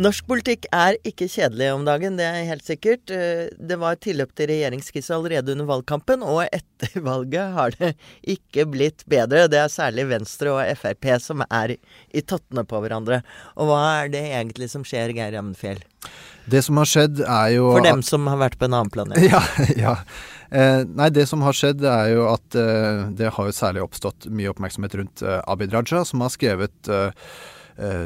Norsk politikk er ikke kjedelig om dagen, det er helt sikkert. Eh, Det var tilløp til regjeringskrise allerede under valgkampen, og etter valget har det ikke blitt bedre. Det er særlig Venstre og Frp som er i tottene på hverandre. Og hva er det egentlig som skjer, Geir Jammenfjell? Det som har skjedd, er jo For dem som har vært på en annen planet. Ja, ja. Eh, nei, det som har skjedd, er jo at eh, det har jo særlig oppstått mye oppmerksomhet rundt eh, Abid Raja, som har skrevet eh,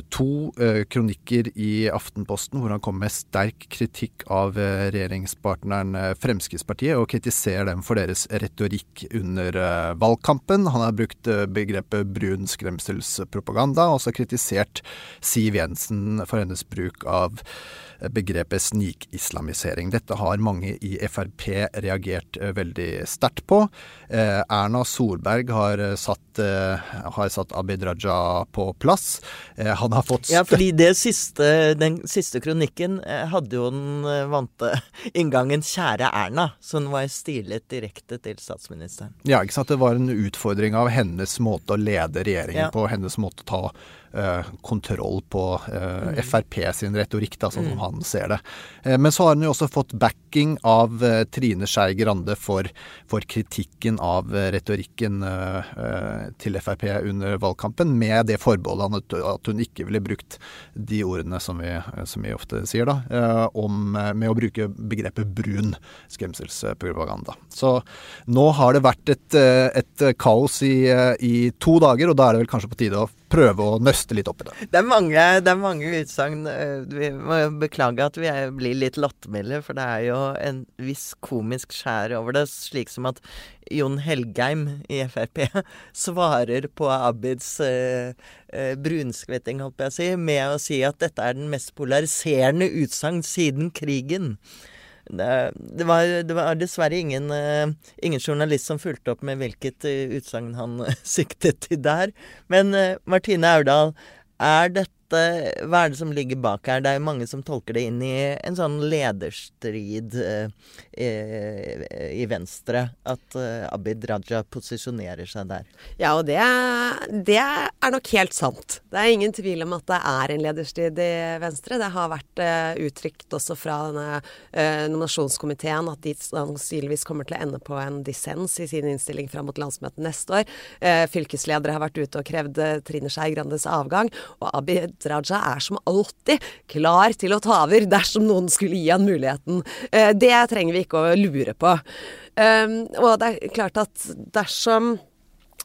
to eh, kronikker i Aftenposten hvor han kommer med sterk kritikk av eh, regjeringspartneren eh, Fremskrittspartiet, og kritiserer dem for deres retorikk under eh, valgkampen. Han har brukt eh, begrepet brun skremselspropaganda, og også kritisert Siv Jensen for hennes bruk av begrepet snikislamisering. Dette har mange i Frp reagert eh, veldig sterkt på. Eh, Erna Solberg har eh, satt, eh, har satt Abid Raja på plass. Eh, han har fått Ja, fordi det siste, den siste kronikken eh, hadde jo den eh, vante inngangen 'Kjære Erna', så den var stilet direkte til statsministeren. Ja, ikke sant. Det var en utfordring av hennes måte å lede regjeringen Ja. på, hennes måte å ta kontroll på eh, Frp sin retorikk, da, sånn som han ser det. Eh, men så har han jo også fått backing av eh, Trine Skei Grande for, for kritikken av eh, retorikken eh, eh, til Frp under valgkampen, med det forbeholdet at, hun ikke ville brukt de ordene som vi, som vi ofte sier, da, eh, om, eh, med å bruke begrepet brun skremselspropaganda. Så nå har det vært et, eh, et kaos i, eh, i to dager, og da er det vel kanskje på tide å prøve å nøste litt opp i det. Det er mange, det mange utsagn. eh, Vi må beklage at vi blir litt lattermilde, for det er jo en viss komisk skjær over det. Slik som at Jon Helgheim i Frp svarer på Abids eh, eh, brunskvetting, holdt på å si, med å si at dette er den mest polariserende utsagn siden krigen. Det, var, det var dessverre ingen, eh, ingen journalist som fulgte opp med hvilket eh, utsagn han siktet til der. Men eh, Martine Aurdal, er dette Hva er det som ligger bak her? Det er jo mange som tolker det inn i en sånn lederstrid eh, eh, i Venstre. At eh, Abid Raja posisjonerer seg der. Ja, og det, det er nok helt sant. Det er ingen tvil om at det er en lederstrid i Venstre. Det har vært eh, uttrykt også fra denne eh, nominasjonskomiteen at de sannsynligvis kommer til å ende på en dissens i sin innstilling fram mot landsmøtet neste år. Eh, fylkesledere har vært ute og krevd eh, Trine Skei Grandes avgang, og Abid Raja er som alltid klar til å ta over dersom noen skulle gi han muligheten. Eh, det trenger vi ikke å lure på. Um, og det er klart at dersom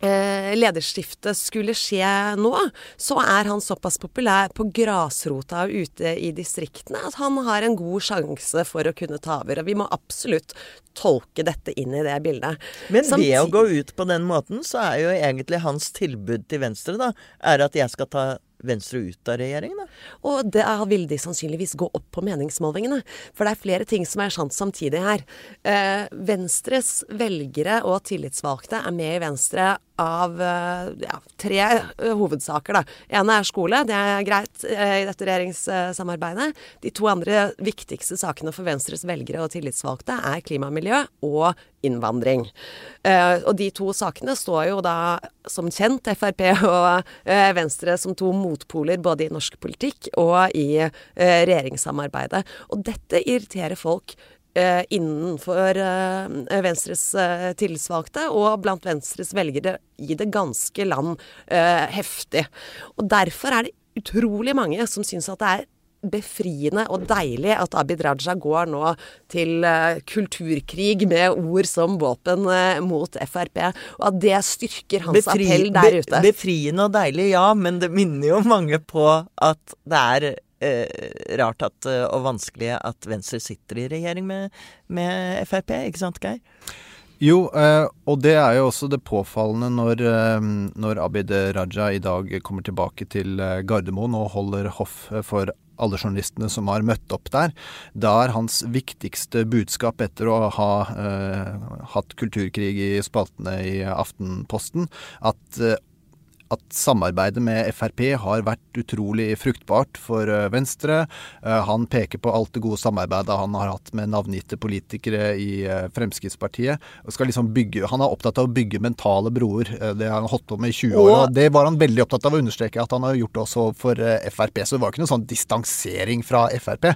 eh, lederskiftet skulle skje nå, så er han såpass populær på grasrota og ute i distriktene at han har en god sjanse for å kunne ta over. Og vi må absolutt tolke dette inn i det bildet. Men ved å gå ut på den måten, så er jo egentlig hans tilbud til Venstre da, er at jeg skal ta Venstre ut av regjeringen, da. Og det vil de sannsynligvis gå opp på meningsmålingene. For det er flere ting som er sant samtidig her. Eh, Venstres velgere og tillitsvalgte er med i Venstre av eh, ja, tre eh, hovedsaker. Da. ene er skole, det er greit eh, i dette regjeringssamarbeidet. De to andre viktigste sakene for Venstres velgere og tillitsvalgte er klima og miljø og innvandring. Og de to sakene står jo da som kjent Frp og Venstre som to motpoler både i norsk politikk og i eh, regjeringssamarbeidet. Og dette irriterer folk eh, innenfor eh, Venstres eh, tillitsvalgte og blant Venstres velgere i det ganske land eh, heftig. Og derfor er det utrolig mange som syns at det er befriende og deilig at Abid Raja går nå til eh, kulturkrig med ord som våpen eh, mot Frp, og at det styrker hans Befri- appell der be- ute. Befriende og deilig, ja, men det minner jo mange på at det er eh, rart at, eh, og vanskelig at Venstre sitter i regjering med, med Frp, ikke sant, Geir? Jo, eh, og det er jo også det påfallende når, når Abid Raja i dag kommer tilbake til Gardermoen og holder hoff for alle journalistene som har møtt opp der. Da er hans viktigste budskap etter å ha eh, hatt kulturkrig i spaltene i Aftenposten, at eh, at samarbeidet med Frp har vært utrolig fruktbart for eh, Venstre. Eh, han peker på alt det gode samarbeidet han har hatt med navngitte politikere i eh, Fremskrittspartiet. Og skal liksom bygge, han er opptatt av å bygge mentale broer. Det har han holdt på med i 20 år. Og- det var han veldig opptatt av å understreke at han har gjort også for Frp. Så det var ikke noe sånn distansering fra Frp.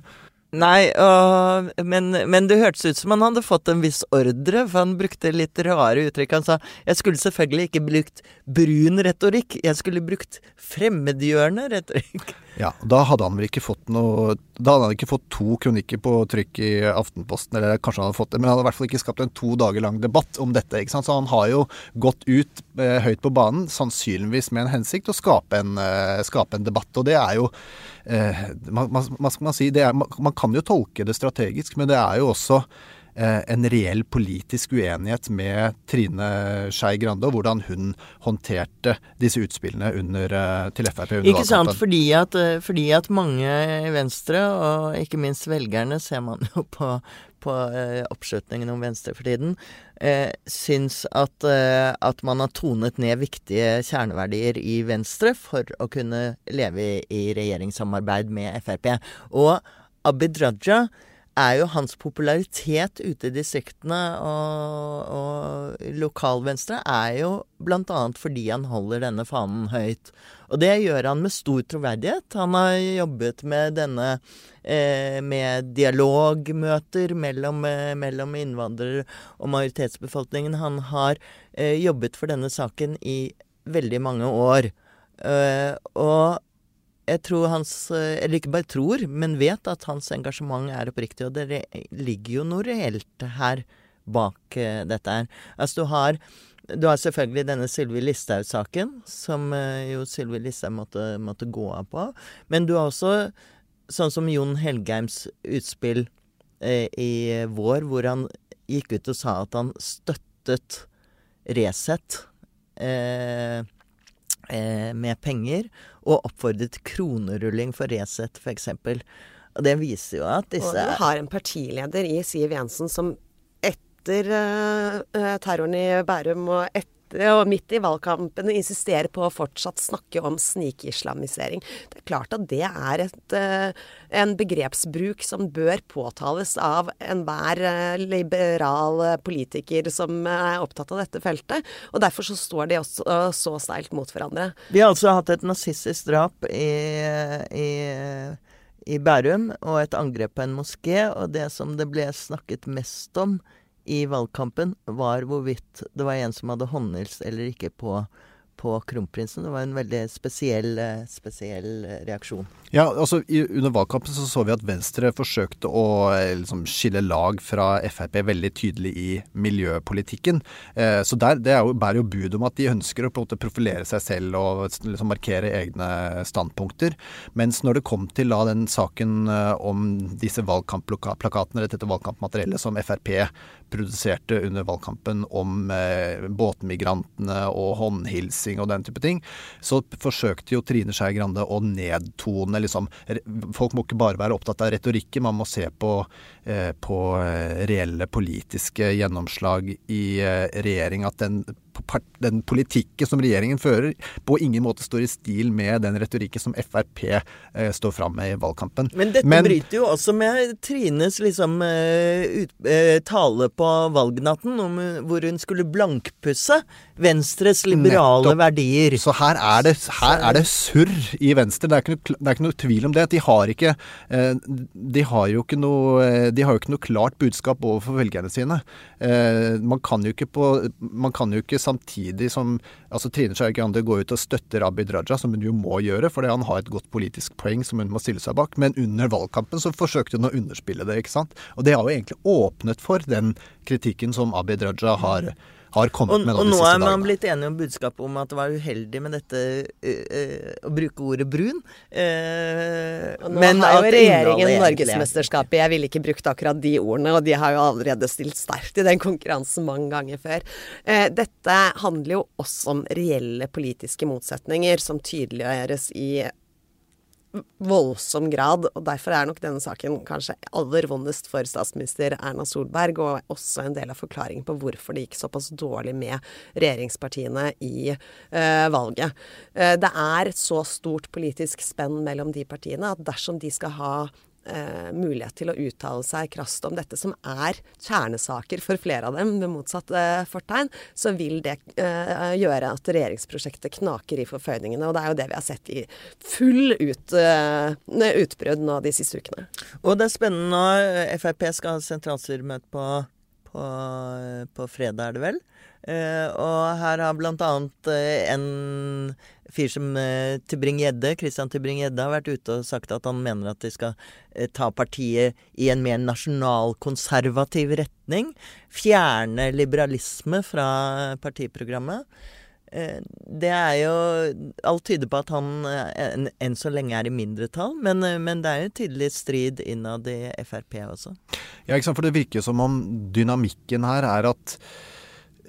Nei, og, men, men det hørtes ut som han hadde fått en viss ordre, for han brukte litt rare uttrykk. Han sa jeg skulle selvfølgelig ikke brukt brun retorikk, jeg skulle brukt fremmedgjørende retorikk. Ja, Da hadde han vel ikke fått noe Da hadde han ikke fått to kronikker på trykk i Aftenposten, eller kanskje han hadde fått det, men han hadde i hvert fall ikke skapt en to dager lang debatt om dette. ikke sant? Så han har jo gått ut eh, høyt på banen, sannsynligvis med en hensikt, å skape en, eh, skape en debatt. Og det er jo eh, man, man, man si? Er, man, kan jo tolke det strategisk, men det er jo også en reell politisk uenighet med Trine Skei Grande, og hvordan hun håndterte disse utspillene under, eh, til Frp under Ikke sant, fordi at, eh, fordi at mange i Venstre, og ikke minst velgerne, ser man jo på, på eh, oppslutningen om Venstre for tiden, eh, syns at, eh, at man har tonet ned viktige kjerneverdier i Venstre for å kunne leve i, i regjeringssamarbeid med Frp. Og Abid Raja er jo hans popularitet ute i distriktene og, og lokalvenstre er jo bl.a. fordi han holder denne fanen høyt. Og det gjør han med stor troverdighet. Han har jobbet med denne eh, med dialogmøter mellom, eh, mellom innvandrere og majoritetsbefolkningen. Han har eh, jobbet for denne saken i veldig mange år. Eh, og jeg tror hans Eller ikke bare tror, men vet at hans engasjement er oppriktig. Og det ligger jo noe reelt her bak eh, dette her. Altså du har du har selvfølgelig denne Sylvi Listhaug-saken, som eh, jo Sylvi Listhaug måtte, måtte gå av på. Men du har også sånn som Jon Helgheims utspill eh, i vår, hvor han gikk ut og sa at han støttet Resett eh, eh, med penger, og oppfordret kronerulling for Resett, f.eks. Og det viser jo at disse Og du har en partileder i Siv Jensen som etter eh, terroren i Bærum og etter og midt i valgkampen insisterer på å fortsatt snakke om snikislamisering. Det er klart at det er et, eh, en begrepsbruk som bør påtales av enhver eh, liberal eh, politiker som er opptatt av dette feltet. Og derfor så står de også eh, så steilt mot hverandre. Vi har altså hatt et nazistisk drap i, i, i Bærum og et angrep på en moské, og det som det ble snakket mest om i valgkampen, var hvorvidt det var en som hadde håndhils eller ikke på, på kronprinsen. Det var en veldig spesiell, eh, spesiell eh, reaksjon. Ja, altså i, Under valgkampen så, så vi at Venstre forsøkte å eh, liksom, skille lag fra Frp veldig tydelig i miljøpolitikken. Eh, så der, Det jo, bærer jo bud om at de ønsker å på en måte profilere seg selv og liksom, markere egne standpunkter. Mens når det kom til da, den saken om disse valgkampplakatene, eller dette valgkampmateriellet som Frp produserte under valgkampen om eh, båtmigrantene og håndhilsing og den type ting, så forsøkte jo Trine Skei Grande å nedtone liksom Folk må ikke bare være opptatt av retorikken, man må se på, eh, på eh, reelle politiske gjennomslag i regjering. At den, den politikken som regjeringen fører, på ingen måte står i stil med den retorikken som Frp eh, står fram med i valgkampen. Men dette Men- bryter jo også med Trines liksom eh, ut, eh, tale på valgnatten, om, eh, hvor hun skulle blankpusse Venstres liberale Nettopp. verdier. Så her er det, her er det surr i Venstre. Det er, ikke det er ikke noe tvil om det. De har ikke De har jo ikke noe De har jo ikke noe klart budskap overfor velgerne sine. Man kan jo ikke på Man kan jo ikke samtidig som Altså Trine Skei Grande går ut og støtter Abid Raja, som hun jo må gjøre, fordi han har et godt politisk poeng som hun må stille seg bak. Men under valgkampen så forsøkte hun å underspille det, ikke sant. Og det har jo egentlig åpnet for den kritikken som Abid Raja har, har kommet Og, med og de nå er man dagene. blitt enige om budskapet om at det var uheldig med dette eh, eh, å bruke ordet brun. Eh, nå men har at jo regjeringen Norgesmesterskapet. Jeg ville ikke brukt akkurat de ordene, og de har jo allerede stilt sterkt i den konkurransen mange ganger før. Eh, dette handler jo også om reelle politiske motsetninger som tydeliggjøres i voldsom grad. Og derfor er nok denne saken kanskje aller vondest for statsminister Erna Solberg, og også en del av forklaringen på hvorfor det gikk såpass dårlig med regjeringspartiene i eh, valget. Eh, det er så stort politisk spenn mellom de partiene at dersom de skal ha eh, mulighet til å uttale seg krast om dette, som er kjernesaker for flere av dem, med motsatt eh, fortegn, så vil det eh, gjøre at regjeringsprosjektet knaker i forføyningene. Og det er jo det vi har sett i full ut, eh, utbrudd nå de siste ukene. Og det er spennende nå. Frp skal ha sentralstyremøte på, på, på fredag, er det vel? Uh, og her har blant annet uh, en fyr som uh, Tybring-Gjedde, Christian Tybring-Gjedde, har vært ute og sagt at han mener at de skal ta partiet i en mer nasjonalkonservativ retning. Fjerne liberalisme fra partiprogrammet. Det er jo Alt tyder på at han enn en så lenge er i mindretall, men, men det er jo tydelig strid innad i Frp også. Ja, ikke sant. For det virker som om dynamikken her er at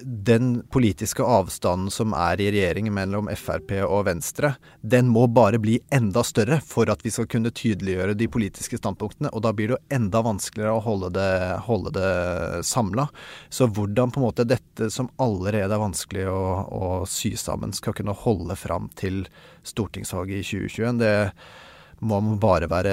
den politiske avstanden som er i regjeringen mellom Frp og Venstre, den må bare bli enda større for at vi skal kunne tydeliggjøre de politiske standpunktene. Og da blir det jo enda vanskeligere å holde det, holde det samla. Så hvordan på en måte dette som allerede er vanskelig å, å sy sammen, skal kunne holde fram til stortingsvalget i 2021, det må man bare være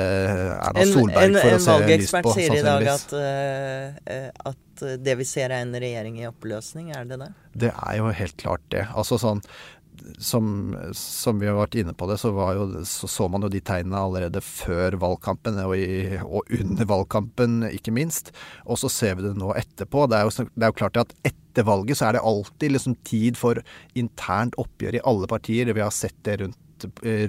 Erna Solberg for å se lys på. En valgekspert sier i dag at, uh, at det vi ser er en regjering i oppløsning, er det det? Det er jo helt klart det. Altså sånn som, som, vi har vært inne på det, så, jo, så, så man jo de tegnene allerede før valgkampen og, i, og, under valgkampen, ikke minst. Og så ser vi det nå etterpå. Det er jo, det er jo klart at etter valget så er det alltid liksom tid for internt oppgjør i alle partier. Vi har sett det rundt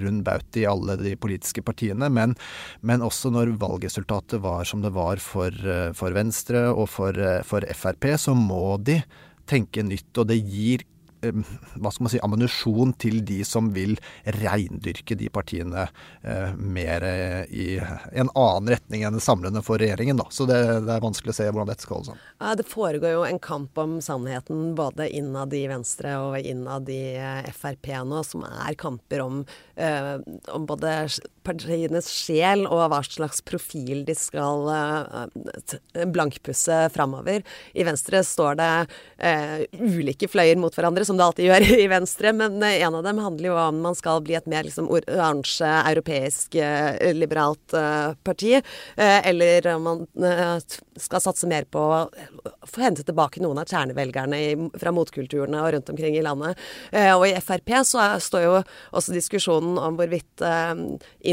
rund baut i alle de politiske partiene. Men, men, også når valgresultatet var som det var for, for Venstre og for, for Frp, så må de tenke nytt. Og det gir hva skal man si, ammunisjon til de som vil reindyrke de partiene eh, mer i en annen retning enn samlende for regjeringen. Da. Så det, det, er vanskelig å se hvordan dette skal holde sammen. Ja, det foregår jo en kamp om sannheten både innad i Venstre og innad i eh, Frp nå, som er kamper om, eh, om både partienes sjel og hva slags profil de skal eh, blankpusse framover. I Venstre står det eh, ulike fløyer mot hverandre, som det alltid gjør i Venstre, men eh, en av dem handler jo om man skal bli et mer liksom, oransje, europeisk, eh, liberalt eh, parti, eh, eller om man skal satse mer på å få hente tilbake noen av kjernevelgerne i, fra motkulturene og rundt omkring i landet. og i Frp så står jo også diskusjonen om hvorvidt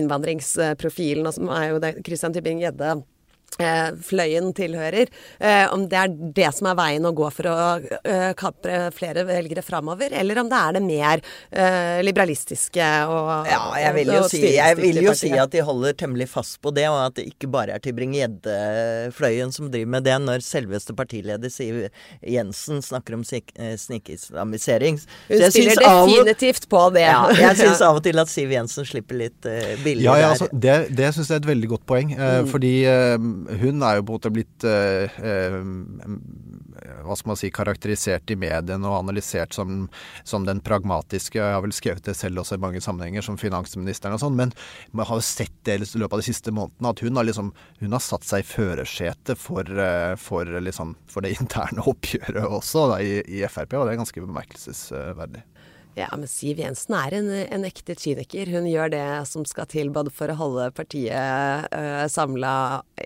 innvandringsprofilen, som er jo det Christian Tybing-Gjedde Eh, fløyen tilhører. Eh, om det er det som er veien å gå for å eh, kapre flere velgere framover, eller om det er det mer liberalistiske og Ja, jeg vil jo, si, jeg vil jo si, at de holder temmelig fast på det, og at det ikke bare er Tybring-Gjedde-fløyen som driver med det, når selveste partileder Siv Jensen snakker om snikislamisering. Hun spiller definitivt på det. Ja, jeg syns av og til at Siv Jensen slipper litt billig ja, ja, altså, det, det syns jeg er et veldig godt poeng, mm. fordi hun er jo på en måte blitt eh, eh, hva skal man si, karakterisert i mediene og analysert som, som, den pragmatiske. Jeg har vel skrevet det selv også i mange sammenhenger, som finansministeren og sånn. Men man har jo sett det i løpet av de siste månedene, at hun har, liksom, hun har satt seg i førersetet for, eh, for, liksom, for, det interne oppgjøret også da, i, i Frp, og det er ganske bemerkelsesverdig. Ja, men Siv Jensen er en, en ekte kyniker. Hun gjør det som skal til både for å holde partiet uh, eh, samla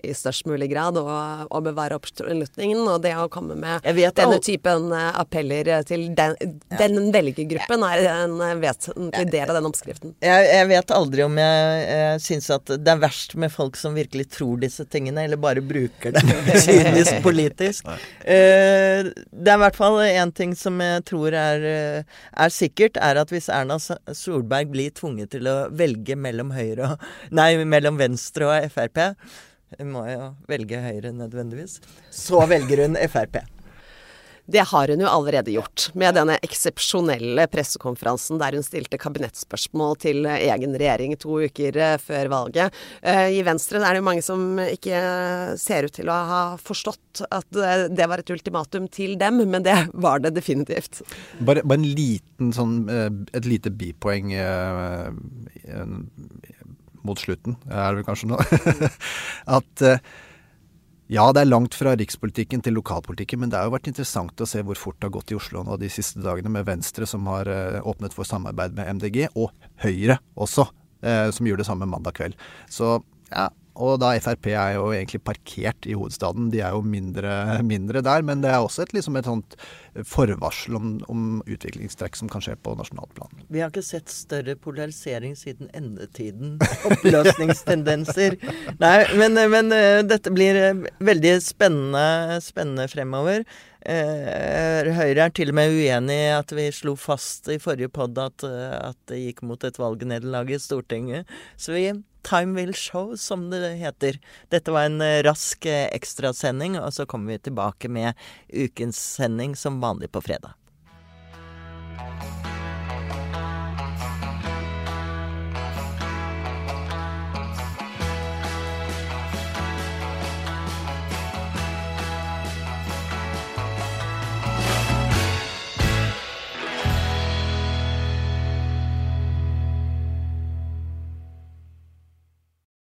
i størst mulig grad og, og bevare oppslutningen. Og det å komme med denne typen uh, appeller til den, ja. den velgergruppen er en vesentlig del av den oppskriften. Jeg, jeg vet aldri om jeg, jeg syns at det er verst med folk som virkelig tror disse tingene, eller bare bruker det kynisk politisk. Uh, det er i hvert fall én ting som jeg tror er, er sikkert sikkert, er at hvis Erna Solberg blir tvunget til å velge mellom og Nei, mellom Venstre og Frp Hun må jo velge Høyre nødvendigvis. Så velger hun Frp. Det har hun jo allerede gjort, med denne eksepsjonelle pressekonferansen der hun stilte kabinettspørsmål til egen regjering to uker eh, før valget. Eh, I Venstre er det jo mange som ikke ser ut til å ha forstått at eh, det var et ultimatum til dem, men det var det definitivt. Bare, bare en liten sånn Et lite bipoeng mot slutten, er det vel kanskje nå, at eh, ja, det er langt fra rikspolitikken til lokalpolitikken, men det har jo vært interessant å se hvor fort det har gått i Oslo nå de siste dagene, med Venstre som har eh, åpnet for samarbeid med MDG, og Høyre også, eh, som gjorde det samme mandag kveld. Så ja, og da Frp er jo egentlig parkert i hovedstaden, de er jo mindre, mindre der. Men det er også et, liksom et sånt forvarsel om, om utviklingstrekk som kan skje på nasjonalt plan. Vi har ikke sett større polarisering siden endetiden. Oppløsningstendenser. Nei, men, men eh, dette blir eh, veldig spennende, spennende fremover. Eh, Høyre er til og med uenig i at vi slo fast i forrige pod at, at det gikk mot et valgnederlag i Stortinget. Så vi Time will show, som det heter. Dette var en rask ekstrasending, og så kommer vi tilbake med ukens sending som vanlig på fredag.